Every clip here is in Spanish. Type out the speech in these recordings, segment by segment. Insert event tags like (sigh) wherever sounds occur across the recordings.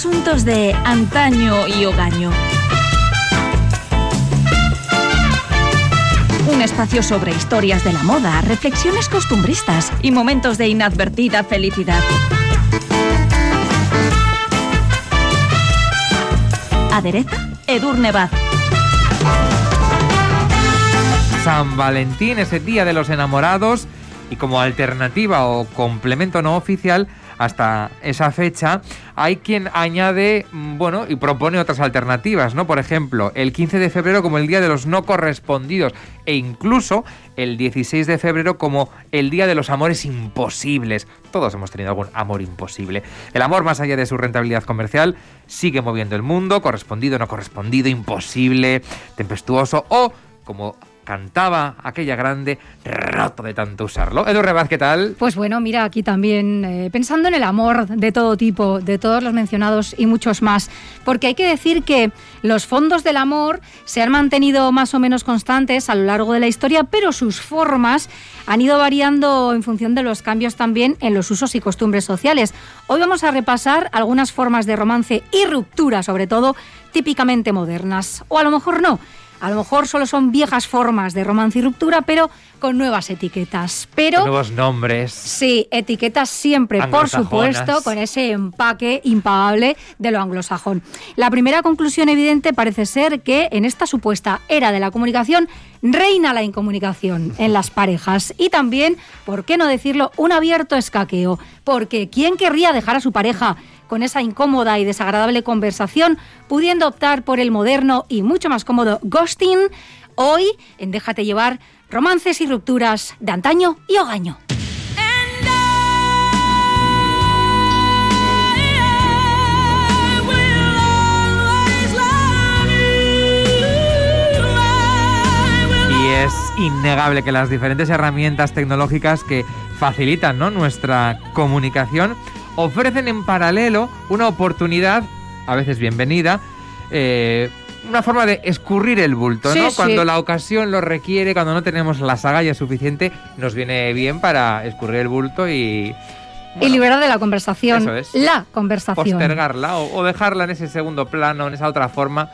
asuntos de antaño y hogaño. Un espacio sobre historias de la moda, reflexiones costumbristas y momentos de inadvertida felicidad. Adereza Edurne Baz. San Valentín es el día de los enamorados y como alternativa o complemento no oficial hasta esa fecha, hay quien añade, mm, bueno, y propone otras alternativas, ¿no? Por ejemplo, el 15 de febrero como el Día de los No Correspondidos e incluso el 16 de febrero como el Día de los Amores Imposibles. Todos hemos tenido algún amor imposible. El amor, más allá de su rentabilidad comercial, sigue moviendo el mundo, correspondido, no correspondido, imposible, tempestuoso o como cantaba aquella grande, roto de tanto usarlo. Edu Rebaz, ¿qué tal? Pues bueno, mira, aquí también eh, pensando en el amor de todo tipo, de todos los mencionados y muchos más, porque hay que decir que los fondos del amor se han mantenido más o menos constantes a lo largo de la historia, pero sus formas han ido variando en función de los cambios también en los usos y costumbres sociales. Hoy vamos a repasar algunas formas de romance y ruptura, sobre todo típicamente modernas, o a lo mejor no a lo mejor solo son viejas formas de romance y ruptura, pero con nuevas etiquetas. Pero, nuevos nombres. Sí, etiquetas siempre, por supuesto, con ese empaque impagable de lo anglosajón. La primera conclusión evidente parece ser que en esta supuesta era de la comunicación reina la incomunicación en las parejas y también, ¿por qué no decirlo?, un abierto escaqueo. Porque ¿quién querría dejar a su pareja con esa incómoda y desagradable conversación, pudiendo optar por el moderno y mucho más cómodo ghosting, hoy en Déjate llevar, romances y rupturas de antaño y hogaño. Y es innegable que las diferentes herramientas tecnológicas que facilitan nuestra comunicación ofrecen en paralelo una oportunidad, a veces bienvenida, eh, una forma de escurrir el bulto, ¿no? Cuando la ocasión lo requiere, cuando no tenemos la sagalla suficiente, nos viene bien para escurrir el bulto y... y liberar de la conversación. Eso es. La conversación. Postergarla o, dejarla en ese segundo plano, en esa otra forma.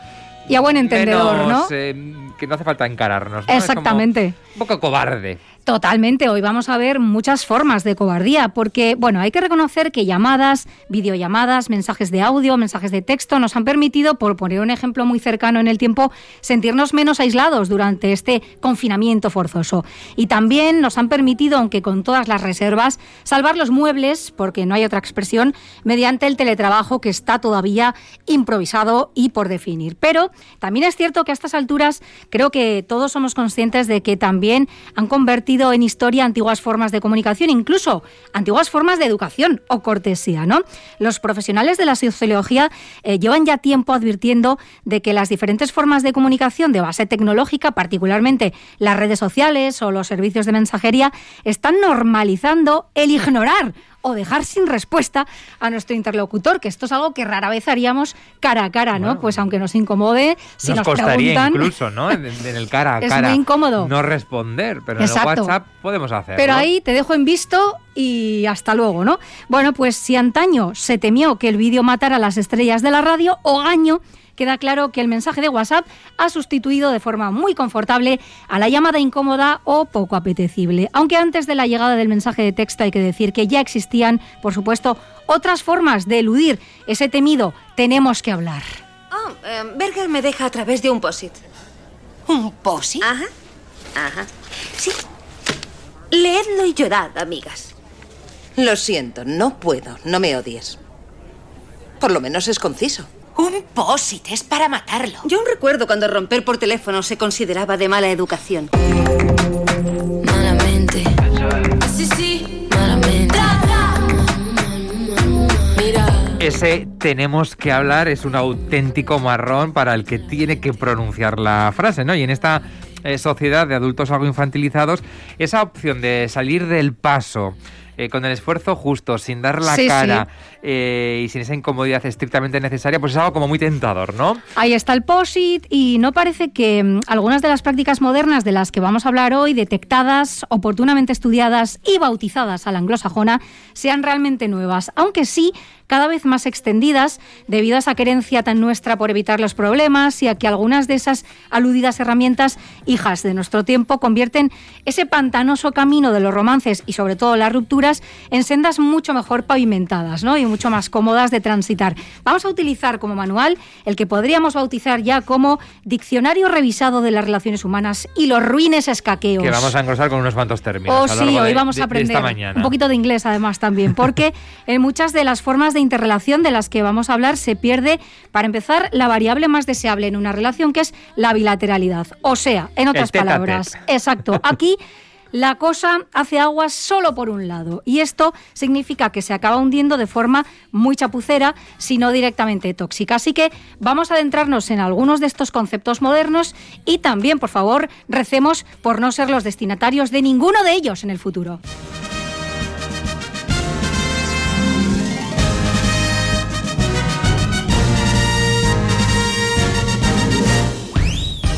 Y a buen entendedor, ¿no? Eh, que no hace falta encararnos. Exactamente. un poco cobarde. Totalmente, hoy vamos a ver muchas formas de cobardía, porque, bueno, hay que reconocer que llamadas, videollamadas, mensajes de audio, mensajes de texto nos han permitido, por poner un ejemplo muy cercano en el tiempo, sentirnos menos aislados durante este confinamiento forzoso. Y también nos han permitido, aunque con todas las reservas, salvar los muebles, porque no hay otra expresión, mediante el teletrabajo que está todavía improvisado y por definir. Pero también es cierto que a estas alturas creo que todos somos conscientes de que también han convertido en historia antiguas formas de comunicación, incluso antiguas formas de educación o cortesía. ¿no? Los profesionales de la sociología eh, llevan ya tiempo advirtiendo de que las diferentes formas de comunicación de base tecnológica, particularmente las redes sociales o los servicios de mensajería, están normalizando el ignorar o dejar sin respuesta a nuestro interlocutor, que esto es algo que rara vez haríamos cara a cara, ¿no? pues aunque nos incomode, si nos, costaría incluso, ¿no? En, el cara a (laughs) cara. Es muy incómodo. No responder, pero en el WhatsApp podemos hacerlo. Pero ahí te dejo en visto y hasta luego, ¿no? Bueno, pues si antaño se temió que el vídeo matara a las estrellas de la radio, o gaño queda claro que el mensaje de WhatsApp ha sustituido de forma muy confortable a la llamada incómoda o poco apetecible. Aunque antes de la llegada del mensaje de texto hay que decir que ya existían, por supuesto, otras formas de eludir ese temido tenemos que hablar. Oh, Berger me deja a través de un POSIT. ¿Un POSIT? Ajá. Ajá. Sí. Leedlo y llorad, amigas. Lo siento, no puedo. No me odies. Por lo menos es conciso. Un POSIT es para matarlo. Yo aún recuerdo cuando romper por teléfono se consideraba de mala educación. Malamente. Sí, sí. Malamente. Mira. Ese tenemos que hablar es un auténtico marrón para el que tiene que pronunciar la frase, ¿no? Y en esta eh, sociedad de adultos algo infantilizados, esa opción de salir del paso, eh, con el esfuerzo justo, sin dar la Sí, sí. cara eh, y sin esa incomodidad estrictamente necesaria, pues es algo como muy tentador, ¿no? Ahí está el POSIT y no parece que mm, algunas de las prácticas modernas de las que vamos a hablar hoy, detectadas, oportunamente estudiadas y bautizadas a la anglosajona, sean realmente nuevas, aunque sí cada vez más extendidas debido a esa querencia tan nuestra por evitar los problemas y a que algunas de esas aludidas herramientas, hijas de nuestro tiempo, convierten ese pantanoso camino de los romances y sobre todo las en sendas mucho mejor pavimentadas ¿no? y mucho más cómodas de transitar. Vamos a utilizar como manual el que podríamos bautizar ya como Diccionario Revisado de las Relaciones Humanas y los ruines escaqueos. Que vamos a engrosar con unos cuantos términos. Oh, a lo sí, hoy de- vamos a aprender un poquito de inglés además también, porque (laughs) en muchas de las formas de interrelación de las que vamos a hablar se pierde, para empezar, la variable más deseable en una relación, que es la bilateralidad. O sea, en otras palabras, exacto, aquí (laughs) la cosa hace aguas solo por un lado y esto significa que se acaba hundiendo de forma muy chapucera, si no directamente tóxica. Así que vamos a adentrarnos en algunos de estos conceptos modernos y también, por favor, recemos por no ser los destinatarios de ninguno de ellos en el futuro.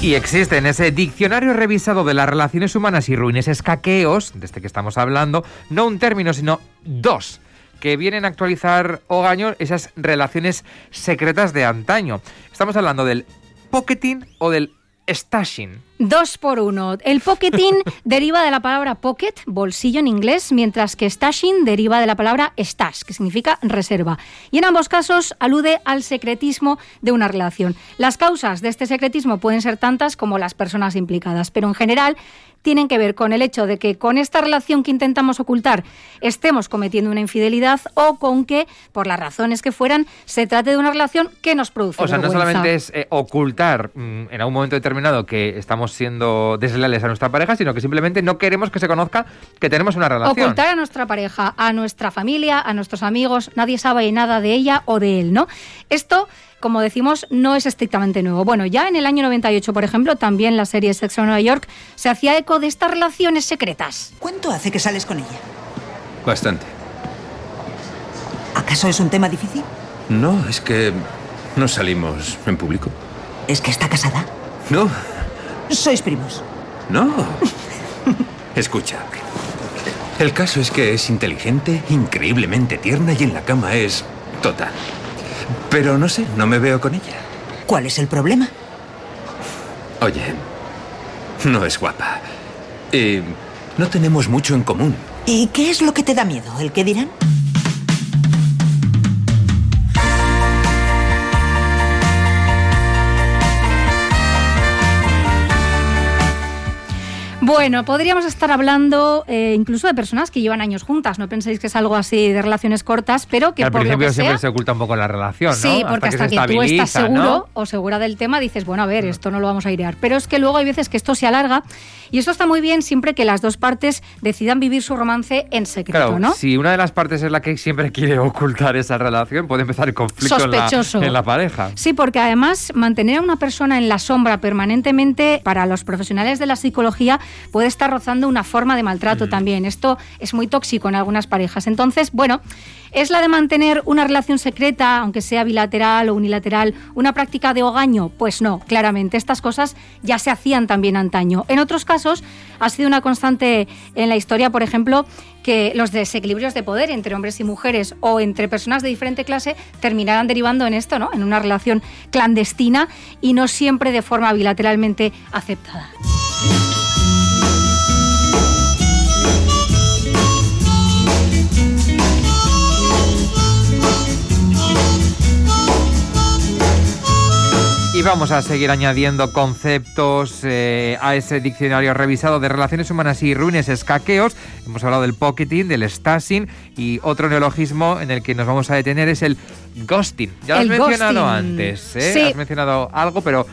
Y existe en ese diccionario revisado de las relaciones humanas y ruines escaqueos, de este que estamos hablando, no un término, sino dos, que vienen a actualizar Ogaño esas relaciones secretas de antaño. Estamos hablando del pocketing o del stashing. Dos por uno. El pocketing (laughs) deriva de la palabra pocket, bolsillo en inglés, mientras que stashing deriva de la palabra stash, que significa reserva. Y en ambos casos alude al secretismo de una relación. Las causas de este secretismo pueden ser tantas como las personas implicadas, pero en general tienen que ver con el hecho de que con esta relación que intentamos ocultar estemos cometiendo una infidelidad o con que, por las razones que fueran, se trate de una relación que nos produce O sea, no solamente es eh, ocultar mm, en algún momento determinado que estamos siendo desleales a nuestra pareja, sino que simplemente no queremos que se conozca que tenemos una relación. Ocultar a nuestra pareja, a nuestra familia, a nuestros amigos, nadie sabe nada de ella o de él, ¿no? Esto, como decimos, no es estrictamente nuevo. Bueno, ya en el año 98, por ejemplo, también la serie Sexo en Nueva York se hacía eco de estas relaciones secretas. ¿Cuánto hace que sales con ella? Bastante. ¿Acaso es un tema difícil? No, es que no salimos en público. ¿Es que está casada? No, Sois primos. no. (laughs) Escucha. El caso es que es inteligente, increíblemente tierna y en la cama es total. Pero no sé, no me veo con ella. ¿Cuál es el problema? Oye, no es guapa. Y no tenemos mucho en común. ¿Y qué es lo que te da miedo? ¿El qué dirán? Bueno, podríamos estar hablando eh, incluso de personas que llevan años juntas. No penséis que es algo así de relaciones cortas, pero que al por lo principio que siempre sea, se oculta un poco la relación, ¿no? Sí, porque hasta, que, tú estás seguro ¿no? o segura del tema, dices, bueno, a ver, esto no lo vamos a airear. Pero es que luego hay veces que esto se alarga y esto está muy bien siempre que las dos partes decidan vivir su romance en secreto, Claro, ¿no? si una de las partes es la que siempre quiere ocultar esa relación, puede empezar el conflicto en la, Sospechoso. en la pareja. Sí, porque además mantener a una persona en la sombra permanentemente para los profesionales de la psicología puede estar rozando una forma de maltrato Mm. también. Esto es muy tóxico en algunas parejas. Entonces, bueno, ¿es la de mantener una relación secreta, aunque sea bilateral o unilateral, una práctica de hogaño? Pues no, claramente. Estas cosas ya se hacían también antaño. En otros casos, ha sido una constante en la historia, por ejemplo, que los desequilibrios de poder entre hombres y mujeres o entre personas de diferente clase terminaran derivando en esto, ¿no? En una relación clandestina y no siempre de forma bilateralmente aceptada. Y vamos a seguir añadiendo conceptos eh, a ese diccionario revisado de relaciones humanas y ruines escaqueos. Hemos hablado del pocketing, del stashing y otro neologismo en el que nos vamos a detener es el ghosting. Ya lo has mencionado ghosting. antes, ¿eh? Sí. Has mencionado algo, pero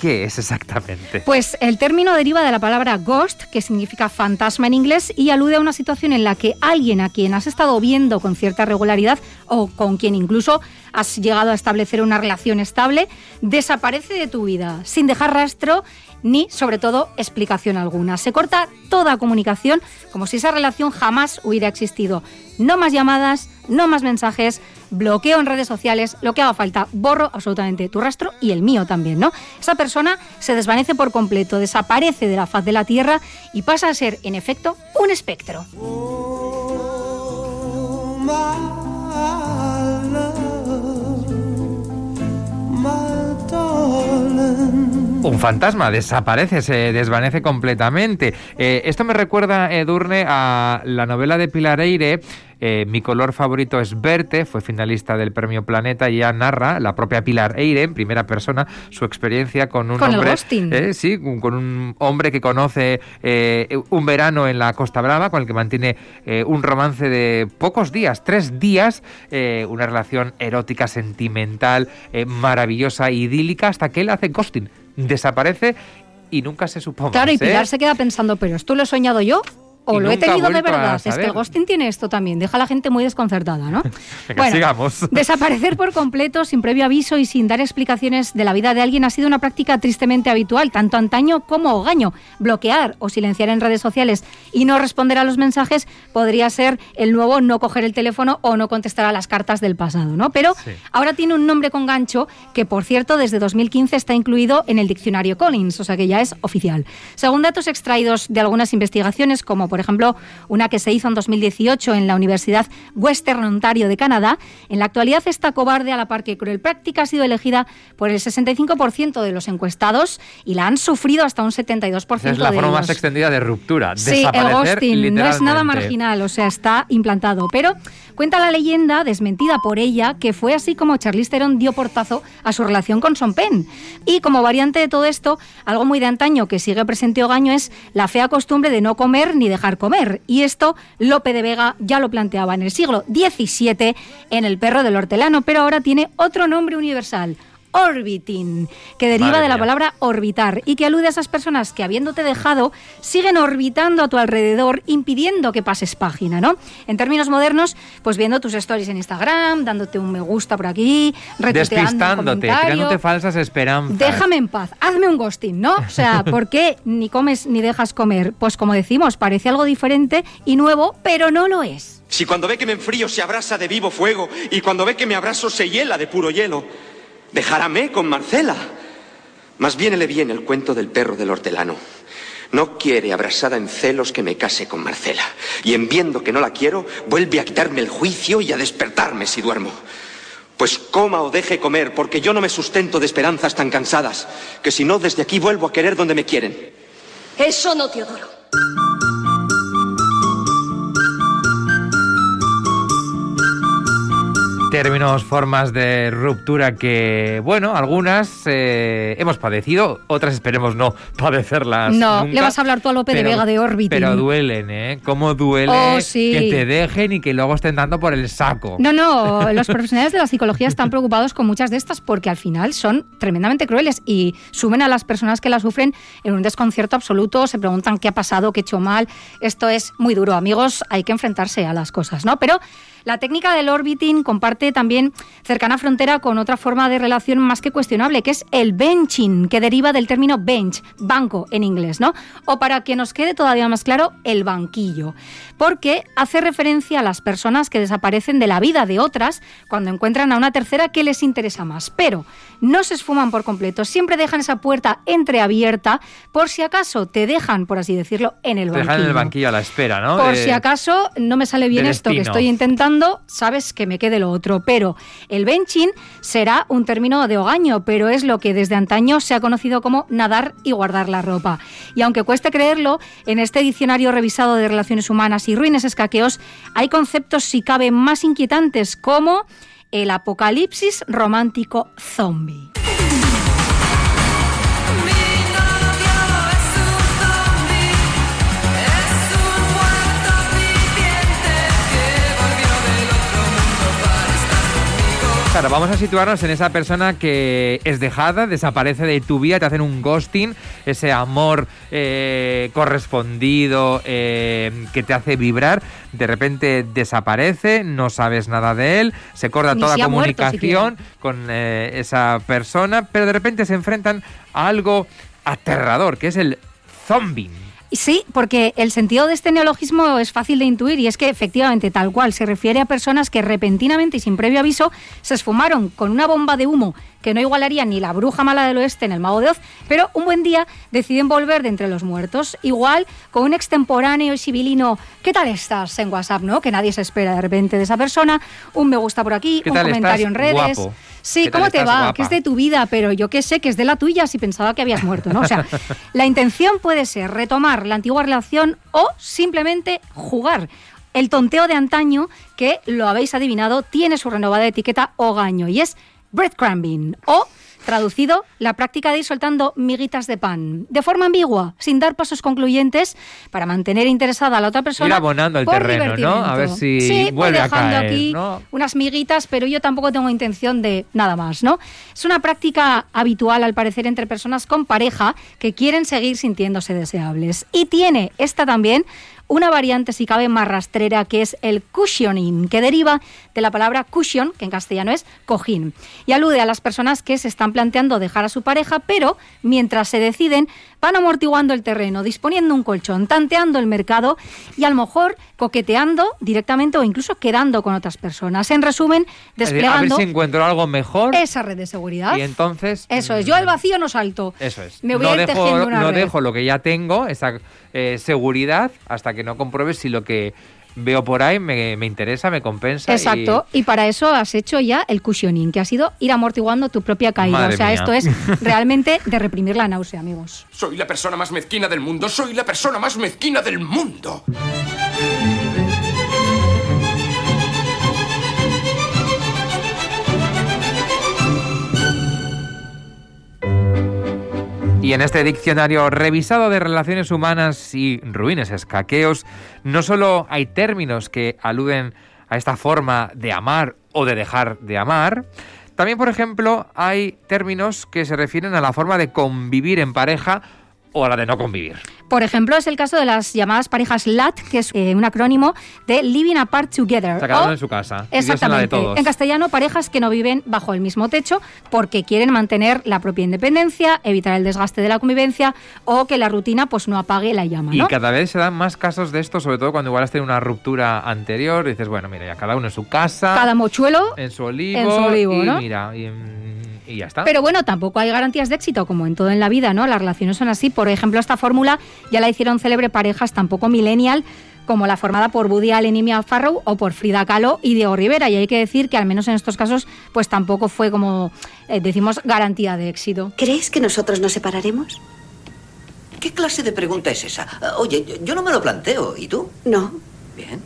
¿qué es exactamente? Pues el término deriva de la palabra ghost, que significa fantasma en inglés, y alude a una situación en la que alguien a quien has estado viendo con cierta regularidad o con quien incluso has llegado a establecer una relación estable, desaparece de tu vida sin dejar rastro ni, sobre todo, explicación alguna. Se corta toda comunicación como si esa relación jamás hubiera existido. No más llamadas, no más mensajes, bloqueo en redes sociales, lo que haga falta, borro absolutamente tu rastro y el mío también, ¿no? Esa persona se desvanece por completo, desaparece de la faz de la Tierra y pasa a ser, en efecto, un espectro. Un fantasma desaparece, se desvanece completamente. Eh, esto me recuerda, Edurne, a la novela de Pilar Eire, eh, Mi color favorito es verte, fue finalista del premio Planeta y ya narra la propia Pilar Eire en primera persona su experiencia con un Con hombre. eh, sí, con un hombre que conoce eh, un verano en la Costa Brava, con el que mantiene eh, un romance de pocos días, tres días, eh, una relación erótica, sentimental, eh, maravillosa, idílica, hasta que él hace ghosting. Desaparece y nunca se supo Claro, y más, ¿eh? Pilar se queda pensando, ¿pero esto lo he soñado yo? ¿O lo he tenido de verdad? Es que el ghosting tiene esto también, deja a la gente muy desconcertada, ¿no? (laughs) Venga, sigamos. (laughs) Desaparecer por completo, sin previo aviso y sin dar explicaciones de la vida de alguien ha sido una práctica tristemente habitual, tanto antaño como hogaño. Bloquear o silenciar en redes sociales y no responder a los mensajes podría ser el nuevo no coger el teléfono o no contestar a las cartas del pasado, ¿no? Pero Sí. ahora tiene un nombre con gancho que, por cierto, desde 2015 está incluido en el diccionario Collins, o sea que ya es oficial. Según datos extraídos de algunas investigaciones, como por ejemplo una que se hizo en 2018 en la Universidad Western Ontario de Canadá, en la actualidad esta cobarde a la par que cruel práctica ha sido elegida por el 65% de los encuestados y la han sufrido hasta un 72% Esa es la de forma más extendida de ruptura. Sí, el ghosting no es nada marginal, o sea, está implantado. Pero cuenta la leyenda, desmentida por ella, que fue así como Charlize Theron dio portazo a su relación con Son Penn. Y como variante de todo esto, algo muy de antaño que sigue presente hogaño es la fea costumbre de no comer ni dejar comer. Y esto Lope de Vega ya lo planteaba en el siglo XVII en El perro del hortelano, pero ahora tiene otro nombre universal. Orbiting, que deriva Madre de la mía. palabra orbitar y que alude a esas personas que habiéndote dejado siguen orbitando a tu alrededor impidiendo que pases página, ¿no? En términos modernos, pues viendo tus stories en Instagram, dándote un me gusta por aquí, Despistándote, creándote falsas esperanzas. Déjame en paz, hazme un ghosting, ¿no? O sea, (laughs) ¿por qué ni comes ni dejas comer? Pues como decimos, parece algo diferente y nuevo, pero no lo es. Si cuando ve que me enfrío se abrasa de vivo fuego y cuando ve que me abrazo se hiela de puro hielo, dejáráme con Marcela. Más bien le viene el cuento del perro del hortelano. No quiere, abrasada en celos, que me case con Marcela. Y en viendo que no la quiero, vuelve a quitarme el juicio y a despertarme si duermo. Pues coma o deje comer, porque yo no me sustento de esperanzas tan cansadas, que si no, desde aquí vuelvo a querer donde me quieren. Eso no, Teodoro. Términos, formas de ruptura que, bueno, algunas eh, hemos padecido, otras esperemos no padecerlas. No, nunca, le vas a hablar tú a Lope de Vega de Orbiting. Pero duelen, ¿eh? Cómo duele Oh, sí. que te dejen y que luego estén dando por el saco. No, no, (laughs) los profesionales de la psicología están preocupados con muchas de estas porque al final son tremendamente crueles y suben a las personas que las sufren en un desconcierto absoluto, se preguntan qué ha pasado, qué he hecho mal. Esto es muy duro, amigos, hay que enfrentarse a las cosas, ¿no? Pero la técnica del orbiting comparte también cercana frontera con otra forma de relación más que cuestionable, que es el benching, que deriva del término bench, banco en inglés, ¿no? O para que nos quede todavía más claro, el banquillo. Porque hace referencia a las personas que desaparecen de la vida de otras cuando encuentran a una tercera que les interesa más. Pero no se esfuman por completo, siempre dejan esa puerta entreabierta por si acaso te dejan, por así decirlo, en el Te banquillo. dejan en el banquillo a la espera, ¿no? Por De- si acaso no me sale bien esto que estoy intentando, sabes que me quede lo otro. Pero el benching será un término de hogaño, pero es lo que desde antaño se ha conocido como nadar y guardar la ropa. Y aunque cueste creerlo, en este diccionario revisado de relaciones humanas y ruines escaqueos hay conceptos si cabe más inquietantes como el apocalipsis romántico zombie. Claro, vamos a situarnos en esa persona que es dejada, desaparece de tu vida, te hacen un ghosting, ese amor eh, correspondido eh, que te hace vibrar, de repente desaparece, no sabes nada de él, se corta Ni toda si ha muerto comunicación con eh, esa persona, pero de repente se enfrentan a algo aterrador, que es el zombie. Sí, porque el sentido de este neologismo es fácil de intuir y es que efectivamente tal cual se refiere a personas que repentinamente y sin previo aviso se esfumaron con una bomba de humo que no igualaría ni la bruja mala del oeste en el mago de Oz, pero un buen día deciden volver de entre los muertos, igual con un extemporáneo y sibilino, ¿qué tal estás en WhatsApp, no? Que nadie se espera de repente de esa persona, un me gusta por aquí, ¿Qué un comentario estás? en redes. Guapo. Sí, ¿Qué tal ¿cómo te va? guapa? Que es de tu vida, pero yo qué sé, que es de la tuya si pensaba que habías muerto, ¿no? O sea, (laughs) la intención puede ser retomar la antigua relación o simplemente jugar. El tonteo de antaño, que lo habéis adivinado, tiene su renovada etiqueta hogaño y es breadcrumbing o Traducido, la práctica de ir soltando miguitas de pan, de forma ambigua, sin dar pasos concluyentes, para mantener interesada a la otra persona. Ir abonando el por terreno, ¿no? A ver si sí, voy vuelve a dejando caer, aquí ¿no? unas miguitas, pero yo tampoco tengo intención de nada más, ¿no? Es una práctica habitual, al parecer, entre personas con pareja que quieren seguir sintiéndose deseables. Y tiene esta también una variante, si cabe, más rastrera, que es el cushioning, que deriva de la palabra cushion, que en castellano es cojín, y alude a las personas que se están planteando dejar a su pareja, pero mientras se deciden, van amortiguando el terreno, disponiendo un colchón, tanteando el mercado y a lo mejor coqueteando directamente o incluso quedando con otras personas. En resumen, desplegando A ver si encuentro algo mejor esa red de seguridad. y entonces... Eso es, yo al vacío no salto. Eso es. Me voy no a ir dejo, tejiendo una no red. dejo lo que ya tengo, esa eh, seguridad, hasta que no compruebe si lo que veo por ahí me, me interesa, me compensa. y- Exacto, y... para eso has hecho ya el cushioning, que ha sido ir amortiguando tu propia caída. Madre o sea, mía. esto es realmente de reprimir la náusea, amigos. Soy la persona más mezquina del mundo. Soy la persona más mezquina del mundo. Y en este diccionario revisado de relaciones humanas y ruines escaqueos, no solo hay términos que aluden a esta forma de amar o de dejar de amar, también, por ejemplo, hay términos que se refieren a la forma de convivir en pareja o a la de no convivir. Por ejemplo, es el caso de las llamadas parejas LAT, que es eh, un acrónimo de Living Apart Together. Cada o- uno en su casa. y Dios en la de Exactamente. todos. En castellano, parejas que no viven bajo el mismo techo porque quieren mantener la propia independencia, evitar el desgaste de la convivencia o que la rutina pues no apague la llama, Y cada vez se dan más casos de esto, sobre todo cuando igual has tenido una ruptura anterior, y dices, bueno, mira, ya cada uno en su casa, Cada mochuelo en su olivo, en su olivo, y ¿no? mira, y, mm, y ya está. Pero bueno, tampoco hay garantías de éxito, como en todo en la vida, ¿no? Las relaciones son así. Por ejemplo, esta fórmula ya la hicieron célebre parejas tampoco millennial, como la formada por Woody Allen y Mia Farrow o por Frida Kahlo y Diego Rivera. Y hay que decir que al menos en estos casos, pues tampoco fue como, eh, decimos, garantía de éxito. ¿Crees que nosotros nos separaremos? ¿Qué clase de pregunta es esa? Oye, yo- yo no me lo planteo. ¿Y tú? No. Bien.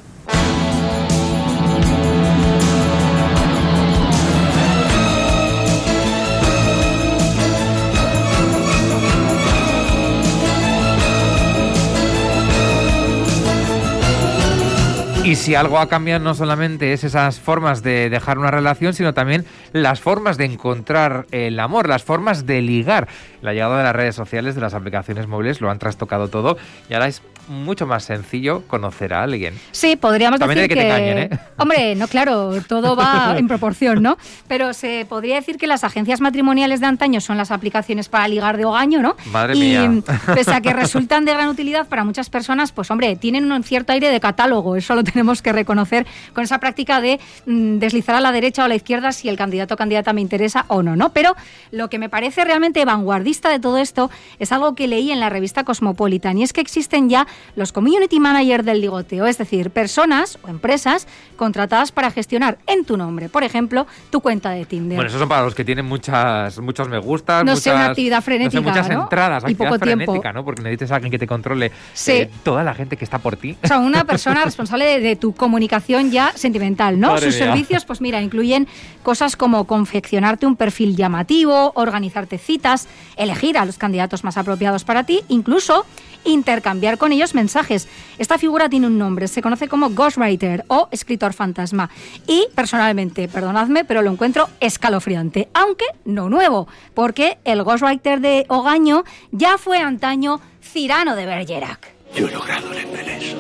Y si algo ha cambiado no solamente es esas formas de dejar una relación, sino también las formas de encontrar el amor, las formas de ligar. La llegada de las redes sociales, de las aplicaciones móviles, lo han trastocado todo y ahora es mucho más sencillo conocer a alguien. Sí, podríamos También decir de que te cañen, ¿eh? (laughs) Hombre, no, claro, todo va en (laughs) proporción, ¿no? Pero se podría decir que las agencias matrimoniales de antaño son las aplicaciones para ligar de hogaño, ¿no? Madre y mía. pese a que resultan de gran utilidad para muchas personas, pues hombre, tienen un cierto aire de catálogo, eso lo tenemos que reconocer con esa práctica de mm, deslizar a la derecha o a la izquierda si el candidato o candidata me interesa o no, ¿no? Pero lo que me parece realmente vanguardista de todo esto es algo que leí en la revista Cosmopolitan y es que existen ya los community manager del ligoteo, es decir, personas o empresas contratadas para gestionar en tu nombre, por ejemplo, tu cuenta de Tinder. Bueno, esos son para los que tienen muchas, muchos me gustas, No muchas, sé, una actividad frenética, no sé, muchas ¿no? entradas, Y poco tiempo. frenética, ¿no? Porque necesitas a alguien que te controle Sí. eh, toda la gente que está por ti. O sea, una persona responsable de, de tu comunicación ya sentimental, ¿no? Madre Sus mía. servicios, pues mira, incluyen cosas como confeccionarte un perfil llamativo, organizarte citas, elegir a los candidatos más apropiados para ti, incluso intercambiar con ellos propios mensajes. Esta figura tiene un nombre, se conoce como ghostwriter o escritor fantasma. Y personalmente, perdonadme, pero lo encuentro escalofriante, aunque no nuevo, porque el ghostwriter de Ogaño ya fue antaño Cirano de Bergerac. Yo he logrado el embeleso.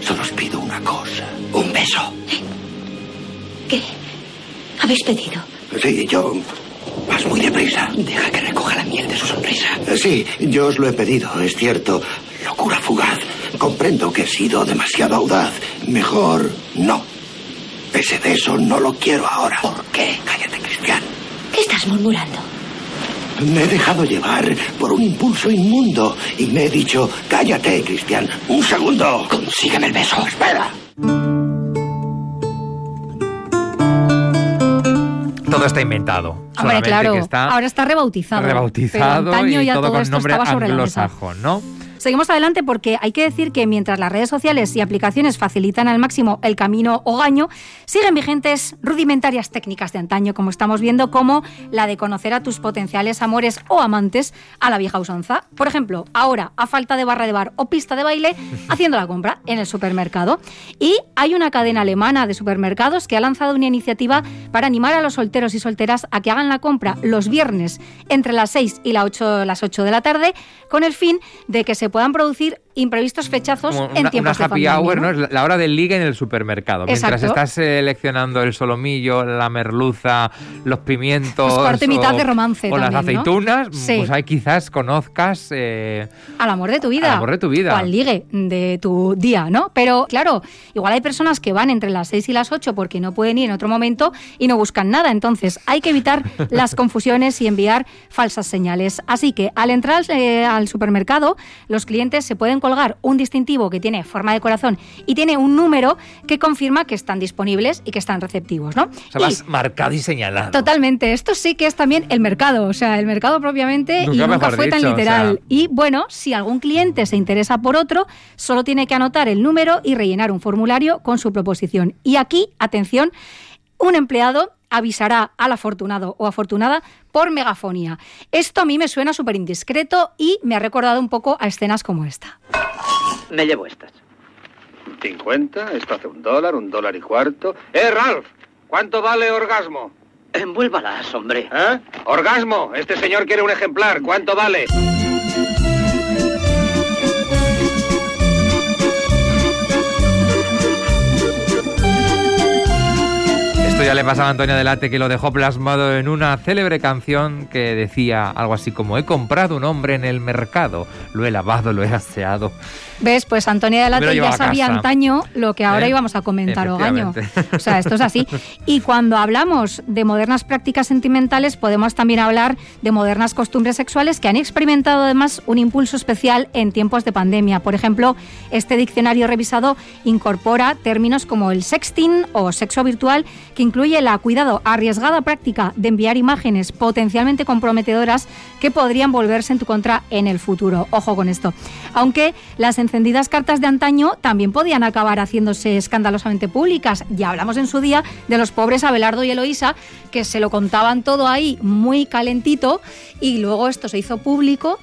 Solo os pido una cosa, un beso. ¿Qué? ¿Habéis pedido? Sí, yo... Vas muy deprisa. Deja que recoja la miel de su sonrisa. Sí, yo os lo he pedido, es cierto. Locura fugaz. Comprendo que he sido demasiado audaz. Mejor no. Ese beso no lo quiero ahora. ¿Por qué? Cállate, Cristian. ¿Qué estás murmurando? Me he dejado llevar por un impulso inmundo y me he dicho, cállate, Cristian. Un segundo. Consígueme el beso. Espera. Todo está inventado. Hombre, claro, que está ahora está rebautizado. rebautizado pero y ya todo, todo, con esto nombre anglosajón, ¿no? Seguimos adelante porque hay que decir que mientras las redes sociales y aplicaciones facilitan al máximo el camino hogaño, siguen vigentes rudimentarias técnicas de antaño, como estamos viendo, como la de conocer a tus potenciales amores o amantes a la vieja usanza. Por ejemplo, ahora, a falta de barra de bar o pista de baile, (laughs) haciendo la compra en el supermercado. Y hay una cadena alemana de supermercados que ha lanzado una iniciativa para animar a los solteros y solteras a que hagan la compra los viernes entre las 6 y las 8, las 8 de la tarde, con el fin de que se puedan producir imprevistos fechazos Como en una, tiempos una de pandemia, hour, ¿no? ¿no? Es la- hora del ligue en el supermercado. Mientras estás seleccionando el solomillo, la merluza, los pimientos. Pues parte y mitad o- de romance O las aceitunas, Sí. pues ahí quizás conozcas. eh, al amor de tu vida. Al amor de tu vida. O al ligue de tu día, ¿no? Pero claro, igual hay personas que van entre las 6 y las 8 porque no pueden ir en otro momento y no buscan nada. Entonces hay que evitar (laughs) las confusiones y enviar falsas señales. Así que al entrar eh, al supermercado, los clientes se pueden colgar un distintivo que tiene forma de corazón y tiene un número que confirma que están disponibles y que están receptivos, ¿no? o sea, Y- vas marcado y señalado. Totalmente, esto sí que es también el mercado, o sea, el mercado propiamente Nunca y nunca fue tan o literal. sea. Y bueno, si algún cliente se interesa por otro, solo tiene que anotar el número y rellenar un formulario con su proposición. Y aquí, atención, un empleado avisará al afortunado o afortunada por megafonía. Esto a mí me suena súper indiscreto y me ha recordado un poco a escenas como esta. Me llevo estas. 50, esto hace un dólar, un dólar y cuarto. ¡Eh, Ralph! ¿Cuánto vale orgasmo? Envuélvalas, hombre. ¿Eh? ¡Orgasmo! Este señor quiere un ejemplar. ¿Cuánto vale? Esto ya le pasaba a Antonio Delate que lo dejó plasmado en una célebre canción que decía algo así como he comprado un hombre en el mercado, lo he lavado, lo he aseado. ¿Ves? Pues Antonia de lo Late ya sabía casa. antaño lo que ahora ¿Eh? íbamos a comentar Ogaño. O sea, esto es así. Y cuando hablamos de modernas prácticas sentimentales, podemos también hablar de modernas costumbres sexuales que han experimentado además un impulso especial en tiempos de pandemia. Por ejemplo, este diccionario revisado incorpora términos como el sexting o sexo virtual, que incluye la, cuidado, arriesgada práctica de enviar imágenes potencialmente comprometedoras que podrían volverse en tu contra en el futuro. Ojo con esto. Aunque las encendidas cartas de antaño también podían acabar haciéndose escandalosamente públicas. Ya hablamos en su día de los pobres Abelardo y Eloísa, que se lo contaban todo ahí muy calentito y luego esto se hizo público.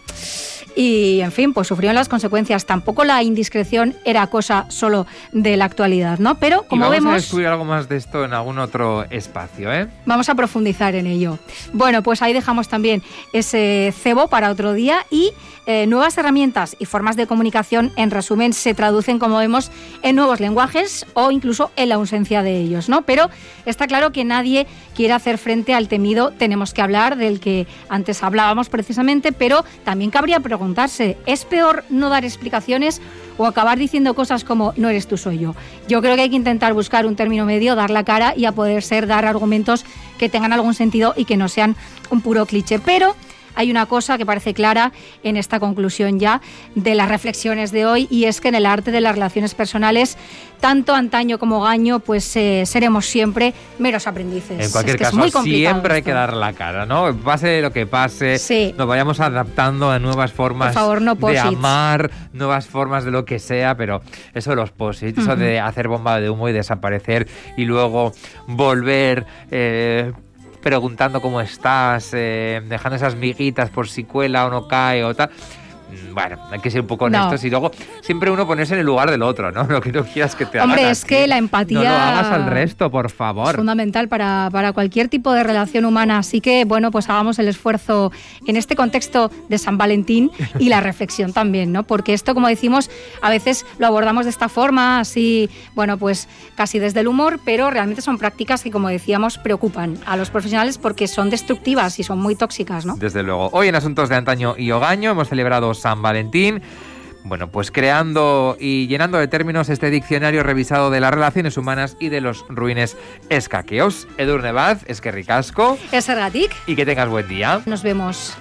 Y, en fin, pues sufrieron las consecuencias. Tampoco la indiscreción era cosa solo de la actualidad, ¿no? Pero, y como vamos a vemos... descubrir algo más de esto en algún otro espacio, ¿eh? Vamos a profundizar en ello. Bueno, pues ahí dejamos también ese cebo para otro día y eh, nuevas herramientas y formas de comunicación, en resumen, se traducen, como vemos, en nuevos lenguajes o incluso en la ausencia de ellos, ¿no? Pero está claro que nadie quiere hacer frente al temido tenemos que hablar del que antes hablábamos precisamente, pero también cabría preguntarse, ¿es peor no dar explicaciones o acabar diciendo cosas como no eres tú, soy yo? Yo creo que hay que intentar buscar un término medio, dar la cara y a poder ser dar argumentos que tengan algún sentido y que no sean un puro cliché, pero hay una cosa que parece clara en esta conclusión ya de las reflexiones de hoy y es que en el arte de las relaciones personales, tanto antaño como gaño, pues eh, seremos siempre meros aprendices. En cualquier Es que es caso, muy siempre hay esto. que dar la cara, ¿no? Pase lo que pase, Sí. nos vayamos adaptando a nuevas formas Por favor, no de amar, nuevas formas de lo que sea, pero eso de los posits, eso de hacer bomba de humo y desaparecer y luego volver eh, preguntando cómo estás, eh, dejando esas miguitas por si cuela o no cae o tal. Mm, bueno, hay que ser un poco No. honestos y luego siempre uno ponerse en el lugar del otro, ¿no? (laughs) Lo que no quieras que te Hombre, es que la empatía No lo hagas al resto, por es favor. fundamental para, para cualquier tipo de relación humana. Así que, bueno, pues hagamos el esfuerzo en este contexto de San Valentín y la reflexión también, ¿no? Porque esto, como decimos, a veces lo abordamos de esta forma, así, bueno, pues casi desde el humor, pero realmente son prácticas que, como decíamos, preocupan a los profesionales porque son destructivas y son muy tóxicas, ¿no? Desde luego. Hoy en Asuntos de Antaño y Ogaño hemos celebrado San Valentín. Bueno, pues creando y llenando de términos este diccionario revisado de las relaciones humanas y de los ruines escaqueos. Edurne Baz, es que ricasco Es y que tengas buen día. Nos vemos